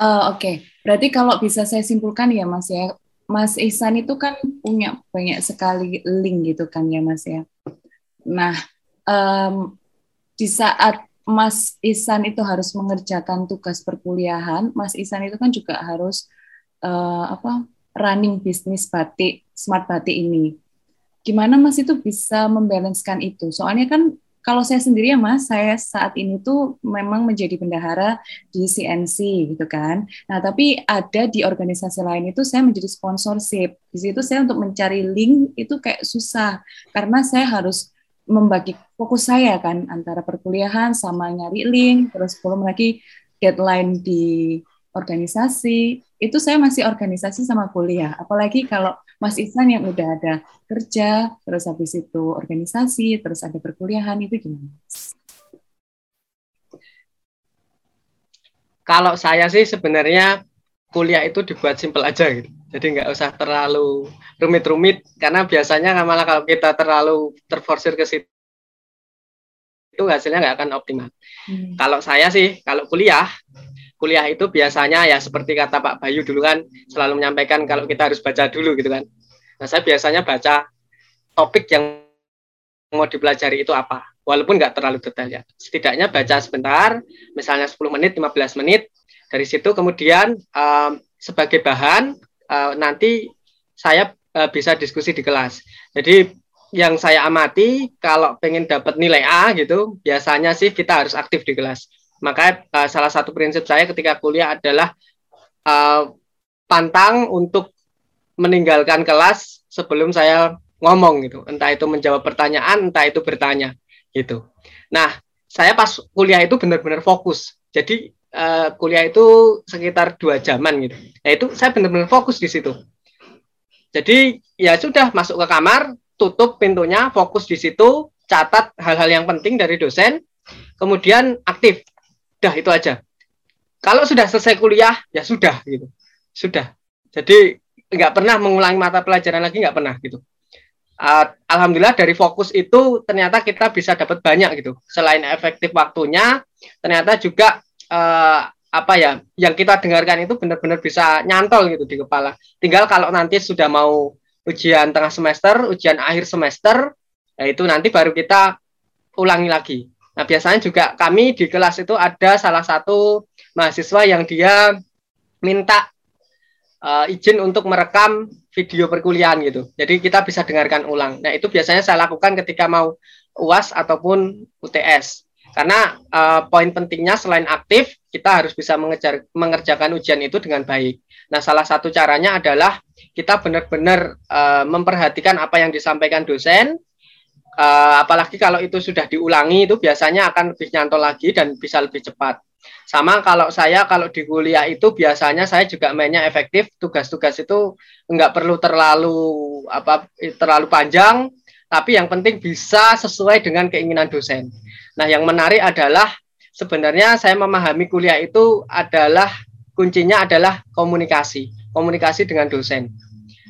Uh, Oke, okay. berarti kalau bisa saya simpulkan ya Mas ya, Mas Ihsan itu kan punya banyak sekali link gitu kan ya Mas ya. Nah, um, di saat Mas Ihsan itu harus mengerjakan tugas perkuliahan, Mas Ihsan itu kan juga harus uh, apa running bisnis batik smart batik ini. Gimana Mas itu bisa membalancekan itu? Soalnya kan kalau saya sendiri ya Mas, saya saat ini tuh memang menjadi bendahara di CNC gitu kan. Nah, tapi ada di organisasi lain itu saya menjadi sponsorship. Di situ saya untuk mencari link itu kayak susah karena saya harus membagi fokus saya kan antara perkuliahan sama nyari link, terus belum lagi deadline di organisasi. Itu saya masih organisasi sama kuliah. Apalagi kalau Mas Ihsan yang udah ada kerja, terus habis itu organisasi, terus ada perkuliahan, itu gimana? Kalau saya sih sebenarnya kuliah itu dibuat simpel aja gitu. Jadi nggak usah terlalu rumit-rumit karena biasanya malah kalau kita terlalu terforsir ke situ itu hasilnya nggak akan optimal. Hmm. Kalau saya sih kalau kuliah kuliah itu biasanya ya seperti kata Pak Bayu dulu kan selalu menyampaikan kalau kita harus baca dulu gitu kan. Nah, saya biasanya baca topik yang mau dipelajari itu apa. Walaupun nggak terlalu detail ya. Setidaknya baca sebentar, misalnya 10 menit, 15 menit. Dari situ kemudian um, sebagai bahan uh, nanti saya uh, bisa diskusi di kelas. Jadi yang saya amati kalau pengen dapat nilai A gitu, biasanya sih kita harus aktif di kelas maka uh, salah satu prinsip saya ketika kuliah adalah uh, pantang untuk meninggalkan kelas sebelum saya ngomong gitu. Entah itu menjawab pertanyaan, entah itu bertanya gitu. Nah, saya pas kuliah itu benar-benar fokus. Jadi uh, kuliah itu sekitar dua jaman gitu. Nah itu saya benar-benar fokus di situ. Jadi ya sudah masuk ke kamar, tutup pintunya, fokus di situ, catat hal-hal yang penting dari dosen, kemudian aktif Dah itu aja. Kalau sudah selesai kuliah ya sudah gitu. Sudah. Jadi nggak pernah mengulangi mata pelajaran lagi nggak pernah gitu. Uh, Alhamdulillah dari fokus itu ternyata kita bisa dapat banyak gitu. Selain efektif waktunya, ternyata juga uh, apa ya yang kita dengarkan itu benar-benar bisa nyantol gitu di kepala. Tinggal kalau nanti sudah mau ujian tengah semester, ujian akhir semester, ya itu nanti baru kita ulangi lagi. Nah, biasanya juga kami di kelas itu ada salah satu mahasiswa yang dia minta uh, izin untuk merekam video perkuliahan gitu. Jadi kita bisa dengarkan ulang. Nah, itu biasanya saya lakukan ketika mau UAS ataupun UTS. Karena uh, poin pentingnya selain aktif, kita harus bisa mengejar, mengerjakan ujian itu dengan baik. Nah, salah satu caranya adalah kita benar-benar uh, memperhatikan apa yang disampaikan dosen, uh, apalagi kalau itu sudah diulangi itu biasanya akan lebih nyantol lagi dan bisa lebih cepat. Sama kalau saya kalau di kuliah itu biasanya saya juga mainnya efektif, tugas-tugas itu enggak perlu terlalu apa terlalu panjang, tapi yang penting bisa sesuai dengan keinginan dosen. Nah, yang menarik adalah sebenarnya saya memahami kuliah itu adalah kuncinya adalah komunikasi, komunikasi dengan dosen.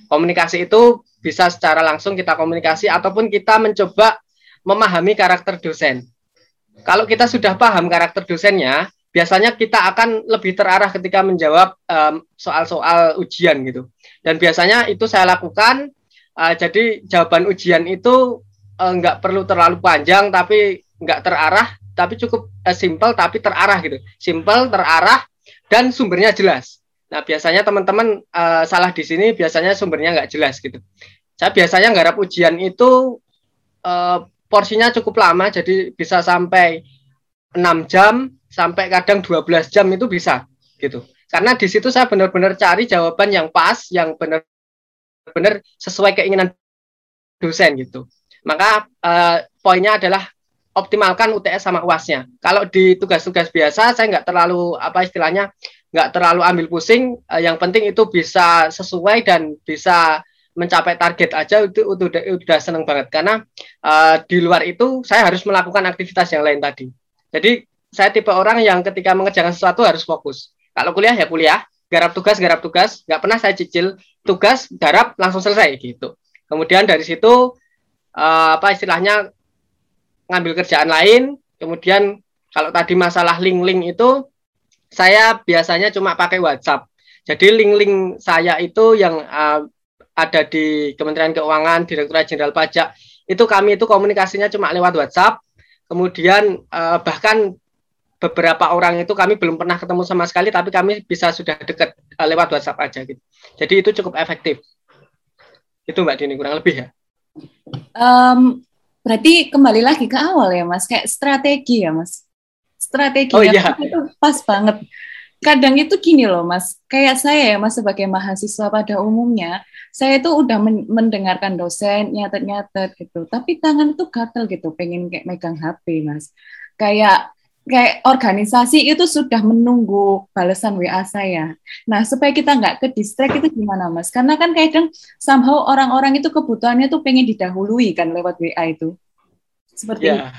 Komunikasi itu bisa secara langsung kita komunikasi ataupun kita mencoba memahami karakter dosen. Kalau kita sudah paham karakter dosennya, biasanya kita akan lebih terarah ketika menjawab soal-soal um, ujian gitu. Dan biasanya itu saya lakukan. Uh, jadi jawaban ujian itu uh, nggak perlu terlalu panjang, tapi nggak terarah, tapi cukup uh, simple tapi terarah gitu. Simple, terarah, dan sumbernya jelas. Nah, biasanya teman-teman uh, salah di sini biasanya sumbernya nggak jelas gitu. Saya biasanya nggarap ujian itu uh, porsinya cukup lama, jadi bisa sampai 6 jam, sampai kadang 12 jam itu bisa gitu. Karena di situ saya benar-benar cari jawaban yang pas, yang benar-benar sesuai keinginan dosen gitu. Maka uh, poinnya adalah optimalkan UTS sama UASnya. Kalau di tugas-tugas biasa saya nggak terlalu apa istilahnya nggak terlalu ambil pusing. Uh, yang penting itu bisa sesuai dan bisa mencapai target aja itu, itu udah, udah seneng banget. Karena uh, di luar itu saya harus melakukan aktivitas yang lain tadi. Jadi saya tipe orang yang ketika mengerjakan sesuatu harus fokus. Kalau kuliah ya kuliah. Garap tugas garap tugas. Nggak pernah saya cicil. Tugas garap langsung selesai gitu. Kemudian dari situ uh, apa istilahnya ngambil kerjaan lain kemudian kalau tadi masalah link-link itu saya biasanya cuma pakai WhatsApp. Jadi link-link saya itu yang uh, ada di Kementerian Keuangan, Direktorat Jenderal Pajak, itu kami itu komunikasinya cuma lewat WhatsApp. Kemudian uh, bahkan beberapa orang itu kami belum pernah ketemu sama sekali, tapi kami bisa sudah dekat uh, lewat WhatsApp aja gitu. Jadi itu cukup efektif. Itu Mbak Dini kurang lebih ya. Um, berarti kembali lagi ke awal ya Mas, kayak strategi ya Mas strategi oh, iya. itu pas banget. Kadang itu gini loh Mas, kayak saya ya Mas sebagai mahasiswa pada umumnya, saya itu udah men mendengarkan dosen nyatet-nyatet gitu, tapi tangan itu gatel gitu, pengen kayak megang HP Mas. Kayak kayak organisasi itu sudah menunggu balasan WA saya. Nah, supaya kita nggak ke distract itu gimana, Mas? Karena kan kadang somehow orang-orang itu kebutuhannya tuh pengen didahului kan lewat WA itu. Seperti yeah.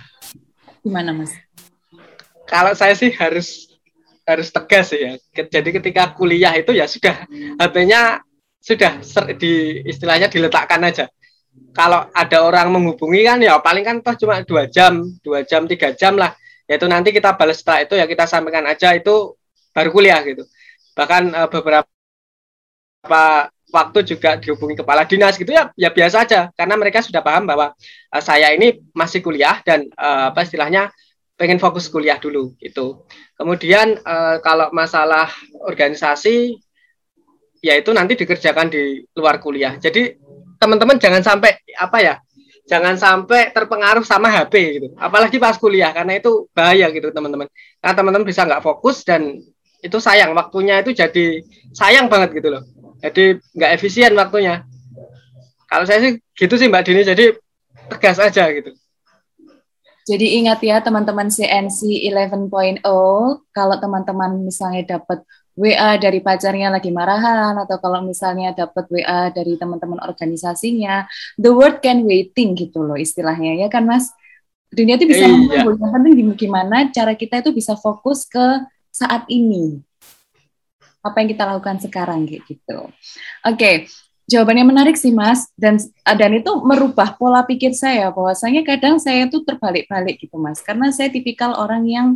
gimana, Mas? kalau saya sih harus harus tegas ya. Jadi ketika kuliah itu ya sudah HP-nya sudah di istilahnya diletakkan aja. Kalau ada orang menghubungi kan ya paling kan toh cuma dua jam, dua jam, tiga jam lah. Yaitu nanti kita balas setelah itu ya kita sampaikan aja itu baru kuliah gitu. Bahkan uh, beberapa waktu juga dihubungi kepala dinas gitu ya ya biasa aja karena mereka sudah paham bahwa uh, saya ini masih kuliah dan uh, apa istilahnya pengen fokus kuliah dulu itu. Kemudian uh, kalau masalah organisasi ya itu nanti dikerjakan di luar kuliah. Jadi teman-teman jangan sampai apa ya? Jangan sampai terpengaruh sama HP gitu. Apalagi pas kuliah karena itu bahaya gitu teman-teman. Karena teman-teman bisa nggak fokus dan itu sayang waktunya itu jadi sayang banget gitu loh. Jadi nggak efisien waktunya. Kalau saya sih gitu sih Mbak Dini. Jadi tegas aja gitu. Jadi ingat ya teman-teman CNC 11.0, kalau teman-teman misalnya dapat WA dari pacarnya lagi marahan atau kalau misalnya dapat WA dari teman-teman organisasinya, the word can waiting gitu loh istilahnya ya kan Mas. Dunia itu bisa iya. yang penting gimana cara kita itu bisa fokus ke saat ini. Apa yang kita lakukan sekarang gitu. Oke, okay jawabannya menarik sih Mas dan dan itu merubah pola pikir saya bahwasanya kadang saya tuh terbalik-balik gitu Mas karena saya tipikal orang yang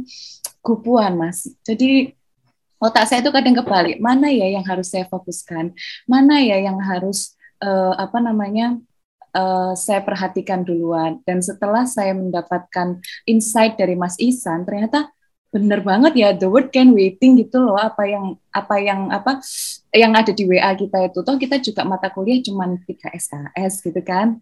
kupuan Mas jadi otak saya itu kadang kebalik. Mana ya yang harus saya fokuskan? Mana ya yang harus uh, apa namanya uh, saya perhatikan duluan? Dan setelah saya mendapatkan insight dari Mas Isan ternyata bener banget ya the word can waiting gitu loh. Apa yang apa yang apa yang ada di WA kita itu. Toh kita juga mata kuliah cuma 3 SKS gitu kan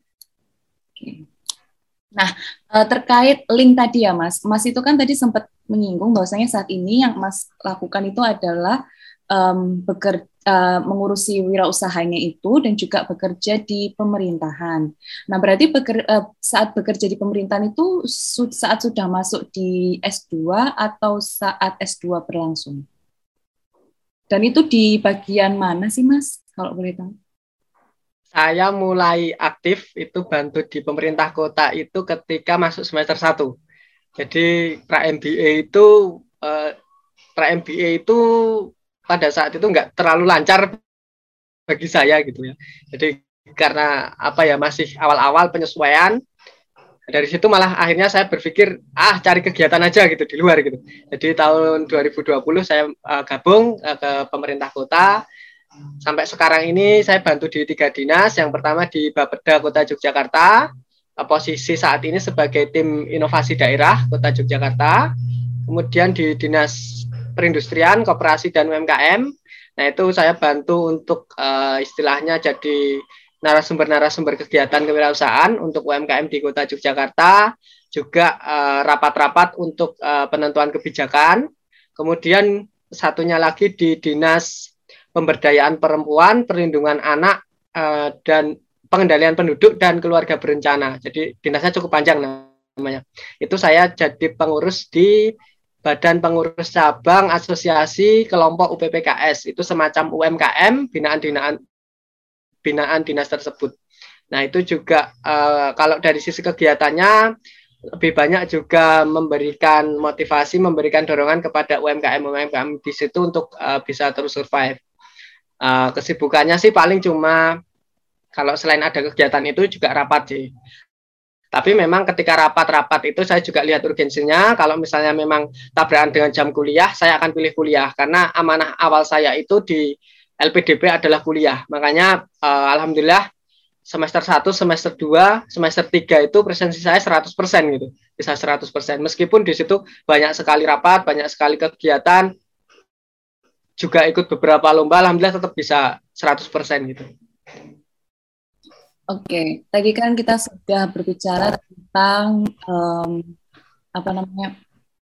Nah, eh, terkait link tadi ya Mas, Mas itu kan tadi sempat menyinggung bahwasanya saat ini yang Mas lakukan itu adalah um, beker, uh, mengurusi wirausahanya itu dan juga bekerja di pemerintahan. Nah, berarti beker, uh, saat bekerja di pemerintahan itu saat sudah masuk di S2 atau saat S2 berlangsung? Dan itu di bagian mana sih, Mas? Kalau boleh tahu. Saya mulai aktif itu bantu di pemerintah kota itu ketika masuk semester 1. Jadi pra MBA itu eh, pra MBA itu pada saat itu nggak terlalu lancar bagi saya gitu ya. Jadi karena apa ya masih awal-awal penyesuaian dari situ malah akhirnya saya berpikir ah cari kegiatan aja gitu di luar gitu. Jadi tahun 2020 saya uh, gabung uh, ke pemerintah kota. Sampai sekarang ini saya bantu di tiga dinas. Yang pertama di Bapeda Kota Yogyakarta. Posisi saat ini sebagai tim inovasi daerah Kota Yogyakarta. Kemudian di Dinas perindustrian, koperasi dan UMKM. Nah, itu saya bantu untuk uh, istilahnya jadi narasumber-narasumber kegiatan kewirausahaan untuk UMKM di Kota Yogyakarta, juga eh, rapat-rapat uh, untuk uh, penentuan kebijakan. Kemudian satunya lagi di Dinas Pemberdayaan Perempuan, Perlindungan Anak, uh, dan Pengendalian Penduduk dan Keluarga Berencana. Jadi dinasnya cukup panjang namanya. Itu saya jadi pengurus di Badan Pengurus Cabang Asosiasi Kelompok UPPKS itu semacam UMKM binaan-binaan binaan dinas tersebut. Nah itu juga uh, kalau dari sisi kegiatannya lebih banyak juga memberikan motivasi, memberikan dorongan kepada UMKM UMKM di situ untuk uh, bisa terus survive. Uh, kesibukannya sih paling cuma kalau selain ada kegiatan itu juga rapat sih. Tapi memang ketika rapat-rapat itu saya juga lihat urgensinya. Kalau misalnya memang tabrakan dengan jam kuliah, saya akan pilih kuliah karena amanah awal saya itu di LPDP adalah kuliah. Makanya uh, alhamdulillah semester 1, semester 2, semester 3 itu presensi saya 100% gitu. Bisa 100%. Meskipun di situ banyak sekali rapat, banyak sekali kegiatan, juga ikut beberapa lomba, alhamdulillah tetap bisa 100% gitu. Oke, tadi kan kita sudah berbicara tentang um, apa namanya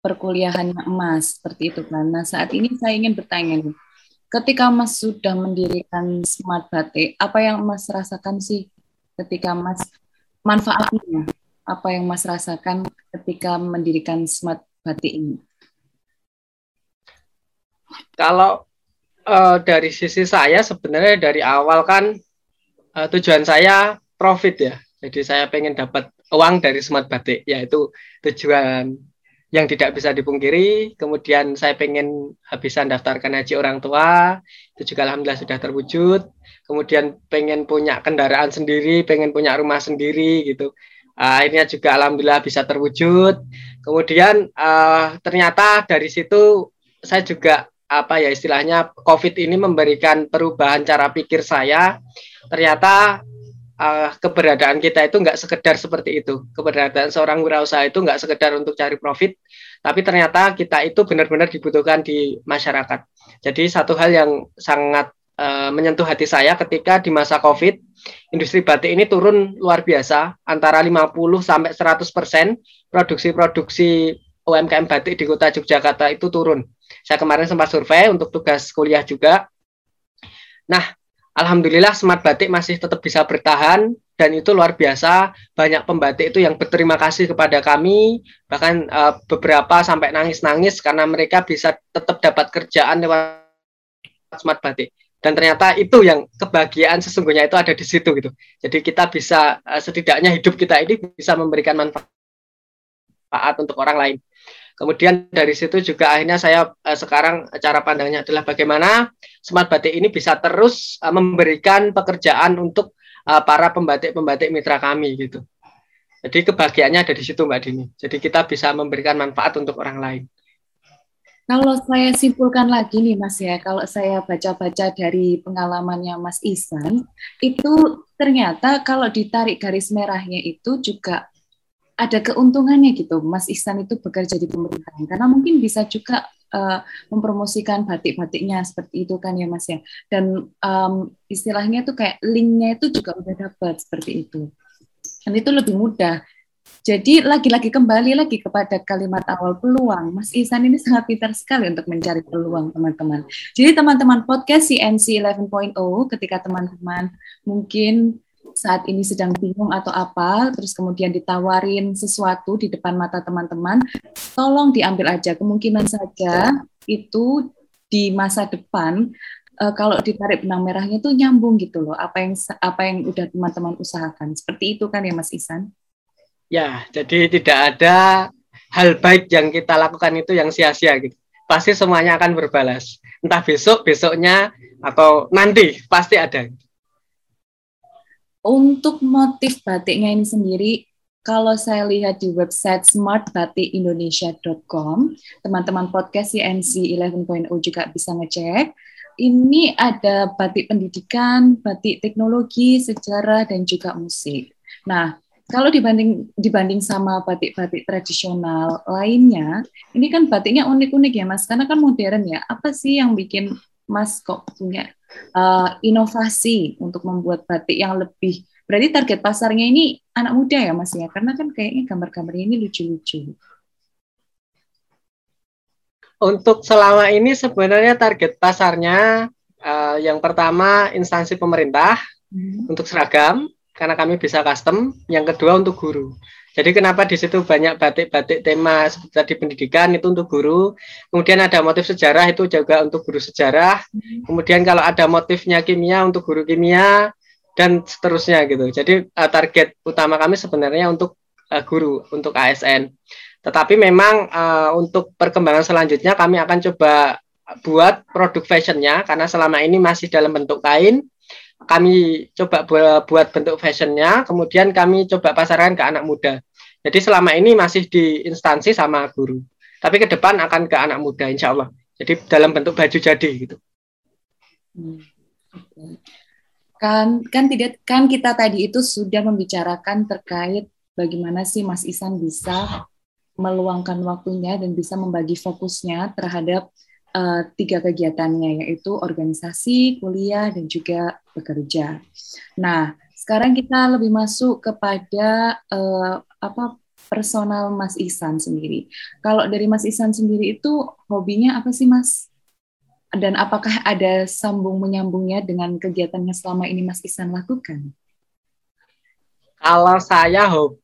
perkuliahan emas seperti itu kan. Nah saat ini saya ingin bertanya nih, ketika Mas sudah mendirikan Smart Batik, apa yang Mas rasakan sih ketika Mas manfaatnya? Apa yang Mas rasakan ketika mendirikan Smart Batik ini? Kalau uh, dari sisi saya sebenarnya dari awal kan uh, tujuan saya profit ya. Jadi saya pengen dapat uang dari Smart Batik, yaitu tujuan yang tidak bisa dipungkiri. Kemudian saya pengen bisa daftarkan haji orang tua, itu juga alhamdulillah sudah terwujud. Kemudian pengen punya kendaraan sendiri, pengen punya rumah sendiri gitu. Uh, akhirnya juga alhamdulillah bisa terwujud. Kemudian uh, ternyata dari situ saya juga apa ya istilahnya COVID ini memberikan perubahan cara pikir saya. Ternyata uh, keberadaan kita itu nggak sekedar seperti itu. Keberadaan seorang wirausaha itu nggak sekedar untuk cari profit, tapi ternyata kita itu benar-benar dibutuhkan di masyarakat. Jadi satu hal yang sangat uh, menyentuh hati saya ketika di masa COVID, industri batik ini turun luar biasa, antara 50 sampai 100 persen produksi-produksi UMKM batik di kota Yogyakarta itu turun. Saya kemarin sempat survei untuk tugas kuliah juga. Nah, alhamdulillah Smart Batik masih tetap bisa bertahan dan itu luar biasa. Banyak pembatik itu yang berterima kasih kepada kami, bahkan uh, beberapa sampai nangis-nangis karena mereka bisa tetap dapat kerjaan lewat Smart Batik. Dan ternyata itu yang kebahagiaan sesungguhnya itu ada di situ gitu. Jadi kita bisa uh, setidaknya hidup kita ini bisa memberikan manfaat untuk orang lain. Kemudian dari situ juga akhirnya saya uh, sekarang cara pandangnya adalah bagaimana smart batik ini bisa terus uh, memberikan pekerjaan untuk uh, para pembatik-pembatik mitra kami gitu. Jadi kebahagiaannya ada di situ Mbak Dini. Jadi kita bisa memberikan manfaat untuk orang lain. Kalau saya simpulkan lagi nih Mas ya, kalau saya baca-baca dari pengalamannya Mas Isan, itu ternyata kalau ditarik garis merahnya itu juga ada keuntungannya gitu. Mas Ihsan itu bekerja di pemerintahan karena mungkin bisa juga uh, mempromosikan batik-batiknya seperti itu kan ya Mas ya. Dan um, istilahnya tuh kayak linknya itu juga udah dapat seperti itu. Dan itu lebih mudah. Jadi lagi-lagi kembali lagi kepada kalimat awal peluang. Mas Ihsan ini sangat pintar sekali untuk mencari peluang teman-teman. Jadi teman-teman podcast CNC 11.0 ketika teman-teman mungkin saat ini sedang bingung atau apa, terus kemudian ditawarin sesuatu di depan mata teman-teman, tolong diambil aja. Kemungkinan saja itu di masa depan uh, kalau ditarik benang merahnya itu nyambung gitu loh. Apa yang apa yang udah teman-teman usahakan. Seperti itu kan ya Mas Isan? Ya, jadi tidak ada hal baik yang kita lakukan itu yang sia-sia gitu. Pasti semuanya akan berbalas. Entah besok, besoknya, atau nanti pasti ada. Untuk motif batiknya ini sendiri, kalau saya lihat di website smartbatikindonesia.com, teman-teman podcast CNC 11.0 juga bisa ngecek. Ini ada batik pendidikan, batik teknologi, sejarah, dan juga musik. Nah, kalau dibanding dibanding sama batik-batik tradisional lainnya, ini kan batiknya unik-unik ya Mas, karena kan modern ya. Apa sih yang bikin Mas kok punya uh, inovasi untuk membuat batik yang lebih berarti target pasarnya ini anak muda ya Mas ya karena kan kayaknya gambar-gambarnya ini lucu-lucu. Untuk selama ini sebenarnya target pasarnya uh, yang pertama instansi pemerintah hmm. untuk seragam karena kami bisa custom, yang kedua untuk guru. Jadi kenapa di situ banyak batik-batik tema seperti tadi pendidikan itu untuk guru. Kemudian ada motif sejarah itu juga untuk guru sejarah. Kemudian kalau ada motifnya kimia untuk guru kimia dan seterusnya gitu. Jadi uh, target utama kami sebenarnya untuk uh, guru, untuk ASN. Tetapi memang uh, untuk perkembangan selanjutnya kami akan coba buat produk fashionnya karena selama ini masih dalam bentuk kain kami coba buat bentuk fashionnya, kemudian kami coba pasarkan ke anak muda. Jadi selama ini masih di instansi sama guru, tapi ke depan akan ke anak muda, insya Allah. Jadi dalam bentuk baju jadi gitu. Hmm. Kan kan tidak kan kita tadi itu sudah membicarakan terkait bagaimana sih Mas Isan bisa meluangkan waktunya dan bisa membagi fokusnya terhadap uh, tiga kegiatannya yaitu organisasi, kuliah dan juga bekerja. Nah, sekarang kita lebih masuk kepada uh, apa personal Mas Isan sendiri. Kalau dari Mas Isan sendiri itu hobinya apa sih Mas? Dan apakah ada sambung menyambungnya dengan kegiatan yang selama ini Mas Isan lakukan? Kalau saya hobi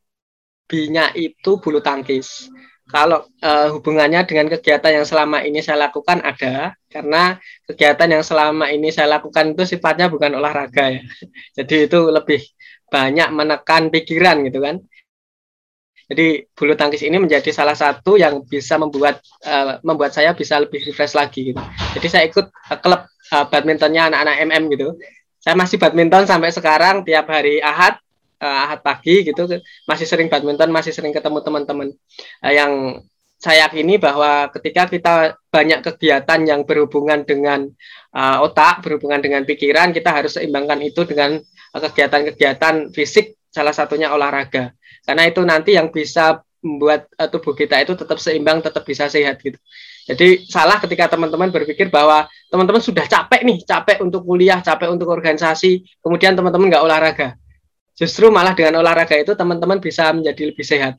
hobinya itu bulu tangkis. Kalau uh, hubungannya dengan kegiatan yang selama ini saya lakukan ada, karena kegiatan yang selama ini saya lakukan itu sifatnya bukan olahraga ya. Jadi itu lebih banyak menekan pikiran gitu kan. Jadi bulu tangkis ini menjadi salah satu yang bisa membuat uh, membuat saya bisa lebih refresh lagi gitu. Jadi saya ikut uh, klub uh, badmintonnya anak-anak MM gitu. Saya masih badminton sampai sekarang tiap hari Ahad uh, ahad pagi gitu masih sering badminton masih sering ketemu teman-teman uh, yang saya yakini bahwa ketika kita banyak kegiatan yang berhubungan dengan uh, otak, berhubungan dengan pikiran, kita harus seimbangkan itu dengan kegiatan-kegiatan fisik, salah satunya olahraga. Karena itu nanti yang bisa membuat uh, tubuh kita itu tetap seimbang, tetap bisa sehat gitu. Jadi salah ketika teman-teman berpikir bahwa teman-teman sudah capek nih, capek untuk kuliah, capek untuk organisasi, kemudian teman-teman nggak olahraga justru malah dengan olahraga itu teman-teman bisa menjadi lebih sehat.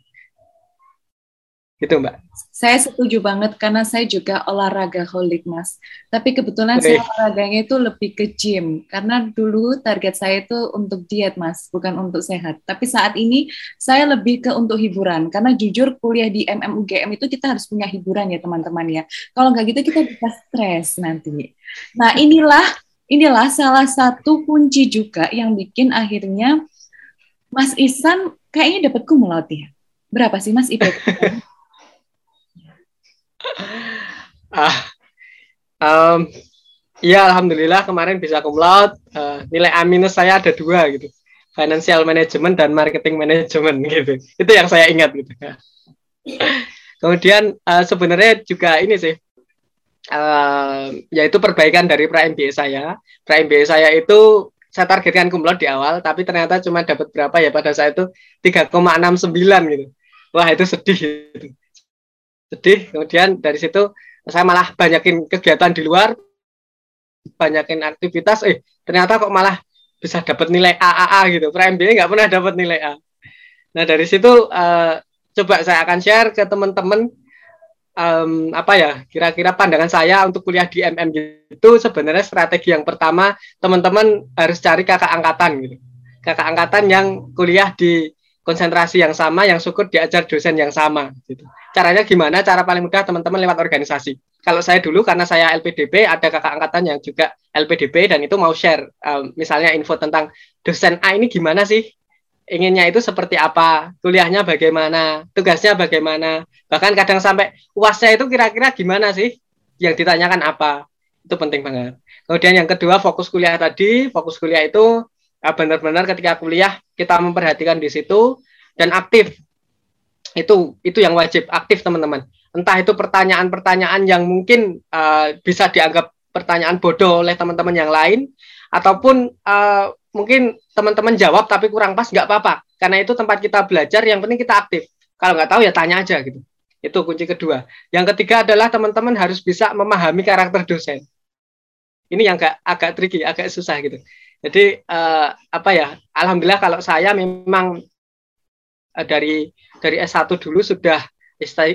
Gitu, Mbak. Saya setuju banget karena saya juga olahraga holik, Mas. Tapi kebetulan Oke. saya olahraganya itu lebih ke gym karena dulu target saya itu untuk diet, Mas, bukan untuk sehat. Tapi saat ini saya lebih ke untuk hiburan karena jujur kuliah di MMUGM itu kita harus punya hiburan ya, teman-teman ya. Kalau nggak gitu kita bisa stres nanti. Nah, inilah inilah salah satu kunci juga yang bikin akhirnya Mas Isan kayaknya dapat kumlaut ya. Berapa sih Mas IPK? ah, um, ya alhamdulillah kemarin bisa kumlaut. Uh, nilai A minus saya ada dua gitu. Financial management dan marketing management gitu. Itu yang saya ingat gitu. Kemudian uh, sebenarnya juga ini sih uh, yaitu perbaikan dari pra MBA saya. Pra MBA saya itu saya targetkan kumlot di awal, tapi ternyata cuma dapat berapa ya pada saat itu 3,69 gitu. Wah itu sedih gitu. Sedih. Kemudian dari situ saya malah banyakin kegiatan di luar, banyakin aktivitas. Eh ternyata kok malah bisa dapat nilai AAA gitu. Pra MBA nggak pernah dapat nilai A. Nah dari situ uh, coba saya akan share ke teman-teman um, apa ya kira-kira pandangan saya untuk kuliah di MM itu sebenarnya strategi yang pertama teman-teman harus cari kakak angkatan gitu. Kakak angkatan yang kuliah di konsentrasi yang sama yang syukur diajar dosen yang sama gitu. Caranya gimana? Cara paling mudah teman-teman lewat organisasi. Kalau saya dulu karena saya LPDP ada kakak angkatan yang juga LPDP dan itu mau share um, misalnya info tentang dosen A ini gimana sih inginnya itu seperti apa, kuliahnya bagaimana, tugasnya bagaimana, bahkan kadang sampai uasnya itu kira-kira gimana sih, yang ditanyakan apa, itu penting banget. Kemudian yang kedua fokus kuliah tadi, fokus kuliah itu ah, benar-benar ketika kuliah kita memperhatikan di situ dan aktif. Itu itu yang wajib aktif teman-teman. Entah itu pertanyaan-pertanyaan yang mungkin uh, bisa dianggap pertanyaan bodoh oleh teman-teman yang lain ataupun uh, mungkin teman-teman jawab tapi kurang pas nggak apa-apa. Karena itu tempat kita belajar yang penting kita aktif. Kalau nggak tahu ya tanya aja gitu. Itu kunci kedua. Yang ketiga adalah teman-teman harus bisa memahami karakter dosen. Ini yang agak agak tricky agak susah gitu. Jadi uh, apa ya alhamdulillah kalau saya memang uh, dari dari S1 dulu sudah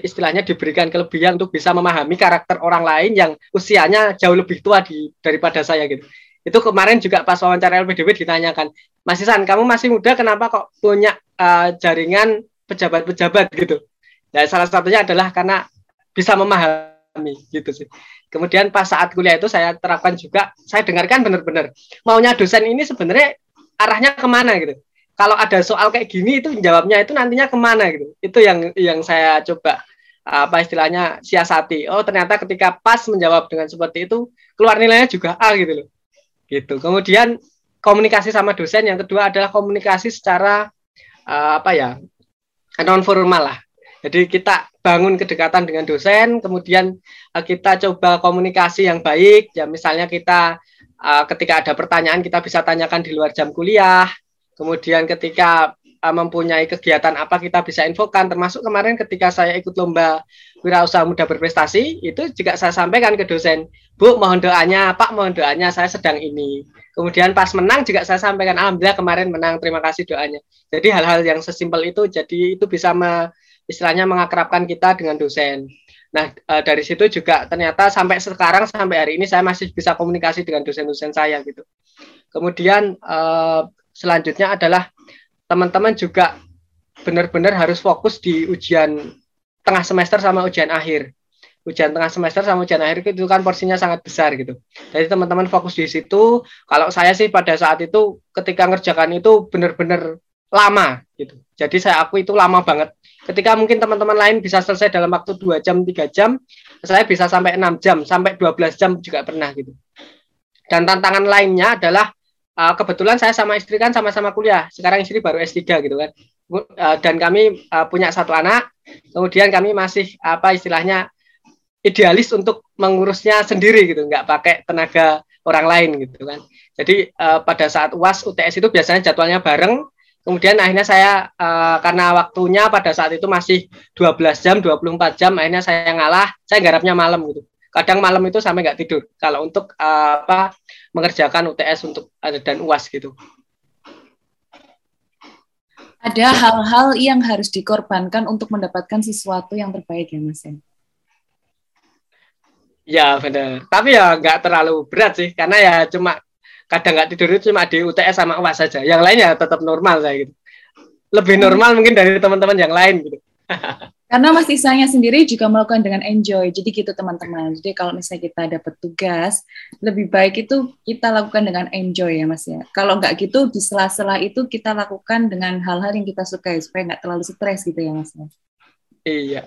istilahnya diberikan kelebihan untuk bisa memahami karakter orang lain yang usianya jauh lebih tua di daripada saya gitu itu kemarin juga pas wawancara LPDP ditanyakan, Mas Isan, kamu masih muda, kenapa kok punya uh, jaringan pejabat-pejabat gitu? Ya salah satunya adalah karena bisa memahami gitu sih. Kemudian pas saat kuliah itu saya terapkan juga, saya dengarkan benar-benar maunya dosen ini sebenarnya arahnya ke mana gitu. Kalau ada soal kayak gini itu jawabnya itu nantinya ke mana gitu. Itu yang yang saya coba apa istilahnya siasati. Oh ternyata ketika pas menjawab dengan seperti itu keluar nilainya juga A gitu loh gitu kemudian komunikasi sama dosen, yang kedua adalah komunikasi secara uh, apa ya non formal lah. Jadi kita bangun kedekatan dengan dosen, kemudian uh, kita coba komunikasi yang baik. Ya misalnya kita uh, ketika ada pertanyaan kita bisa tanyakan di luar jam kuliah. Kemudian ketika uh, mempunyai kegiatan apa kita bisa infokan. Termasuk kemarin ketika saya ikut lomba wirausaha muda berprestasi, itu juga saya sampaikan ke dosen, Bu mohon doanya, Pak mohon doanya, saya sedang ini. Kemudian pas menang juga saya sampaikan, Alhamdulillah kemarin menang, terima kasih doanya. Jadi hal-hal yang sesimpel itu, jadi itu bisa me, istilahnya mengakrabkan kita dengan dosen. Nah, e, dari situ juga ternyata sampai sekarang sampai hari ini saya masih bisa komunikasi dengan dosen-dosen saya gitu. Kemudian e, selanjutnya adalah teman-teman juga benar-benar harus fokus di ujian tengah semester sama ujian akhir. Ujian tengah semester sama ujian akhir itu kan porsinya sangat besar gitu. Jadi teman-teman fokus di situ. Kalau saya sih pada saat itu ketika ngerjakan itu benar-benar lama gitu. Jadi saya aku itu lama banget Ketika mungkin teman-teman lain bisa selesai dalam waktu 2 jam, 3 jam, saya bisa sampai 6 jam, sampai 12 jam juga pernah gitu. Dan tantangan lainnya adalah uh, kebetulan saya sama istri kan sama-sama kuliah. Sekarang istri baru S3 gitu kan. Uh, dan kami uh, punya satu anak, kemudian kami masih apa istilahnya idealis untuk mengurusnya sendiri gitu, nggak pakai tenaga orang lain gitu kan. Jadi uh, pada saat UAS UTS itu biasanya jadwalnya bareng, Kemudian akhirnya saya uh, karena waktunya pada saat itu masih 12 jam, 24 jam, akhirnya saya ngalah, saya garapnya malam gitu. Kadang malam itu sampai nggak tidur kalau untuk uh, apa mengerjakan UTS untuk uh, dan UAS gitu. Ada hal-hal yang harus dikorbankan untuk mendapatkan sesuatu yang terbaik ya Mas ya? Ya benar. Tapi ya nggak terlalu berat sih, karena ya cuma kadang nggak tidur itu cuma di UTS sama UAS saja. Yang lainnya tetap normal saya gitu. Lebih normal mungkin dari teman-teman yang lain gitu. Karena Mas Isanya sendiri juga melakukan dengan enjoy. Jadi gitu teman-teman. Jadi kalau misalnya kita dapat tugas, lebih baik itu kita lakukan dengan enjoy ya Mas ya. Kalau nggak gitu di sela-sela itu kita lakukan dengan hal-hal yang kita sukai supaya nggak terlalu stres gitu ya Mas ya. Iya.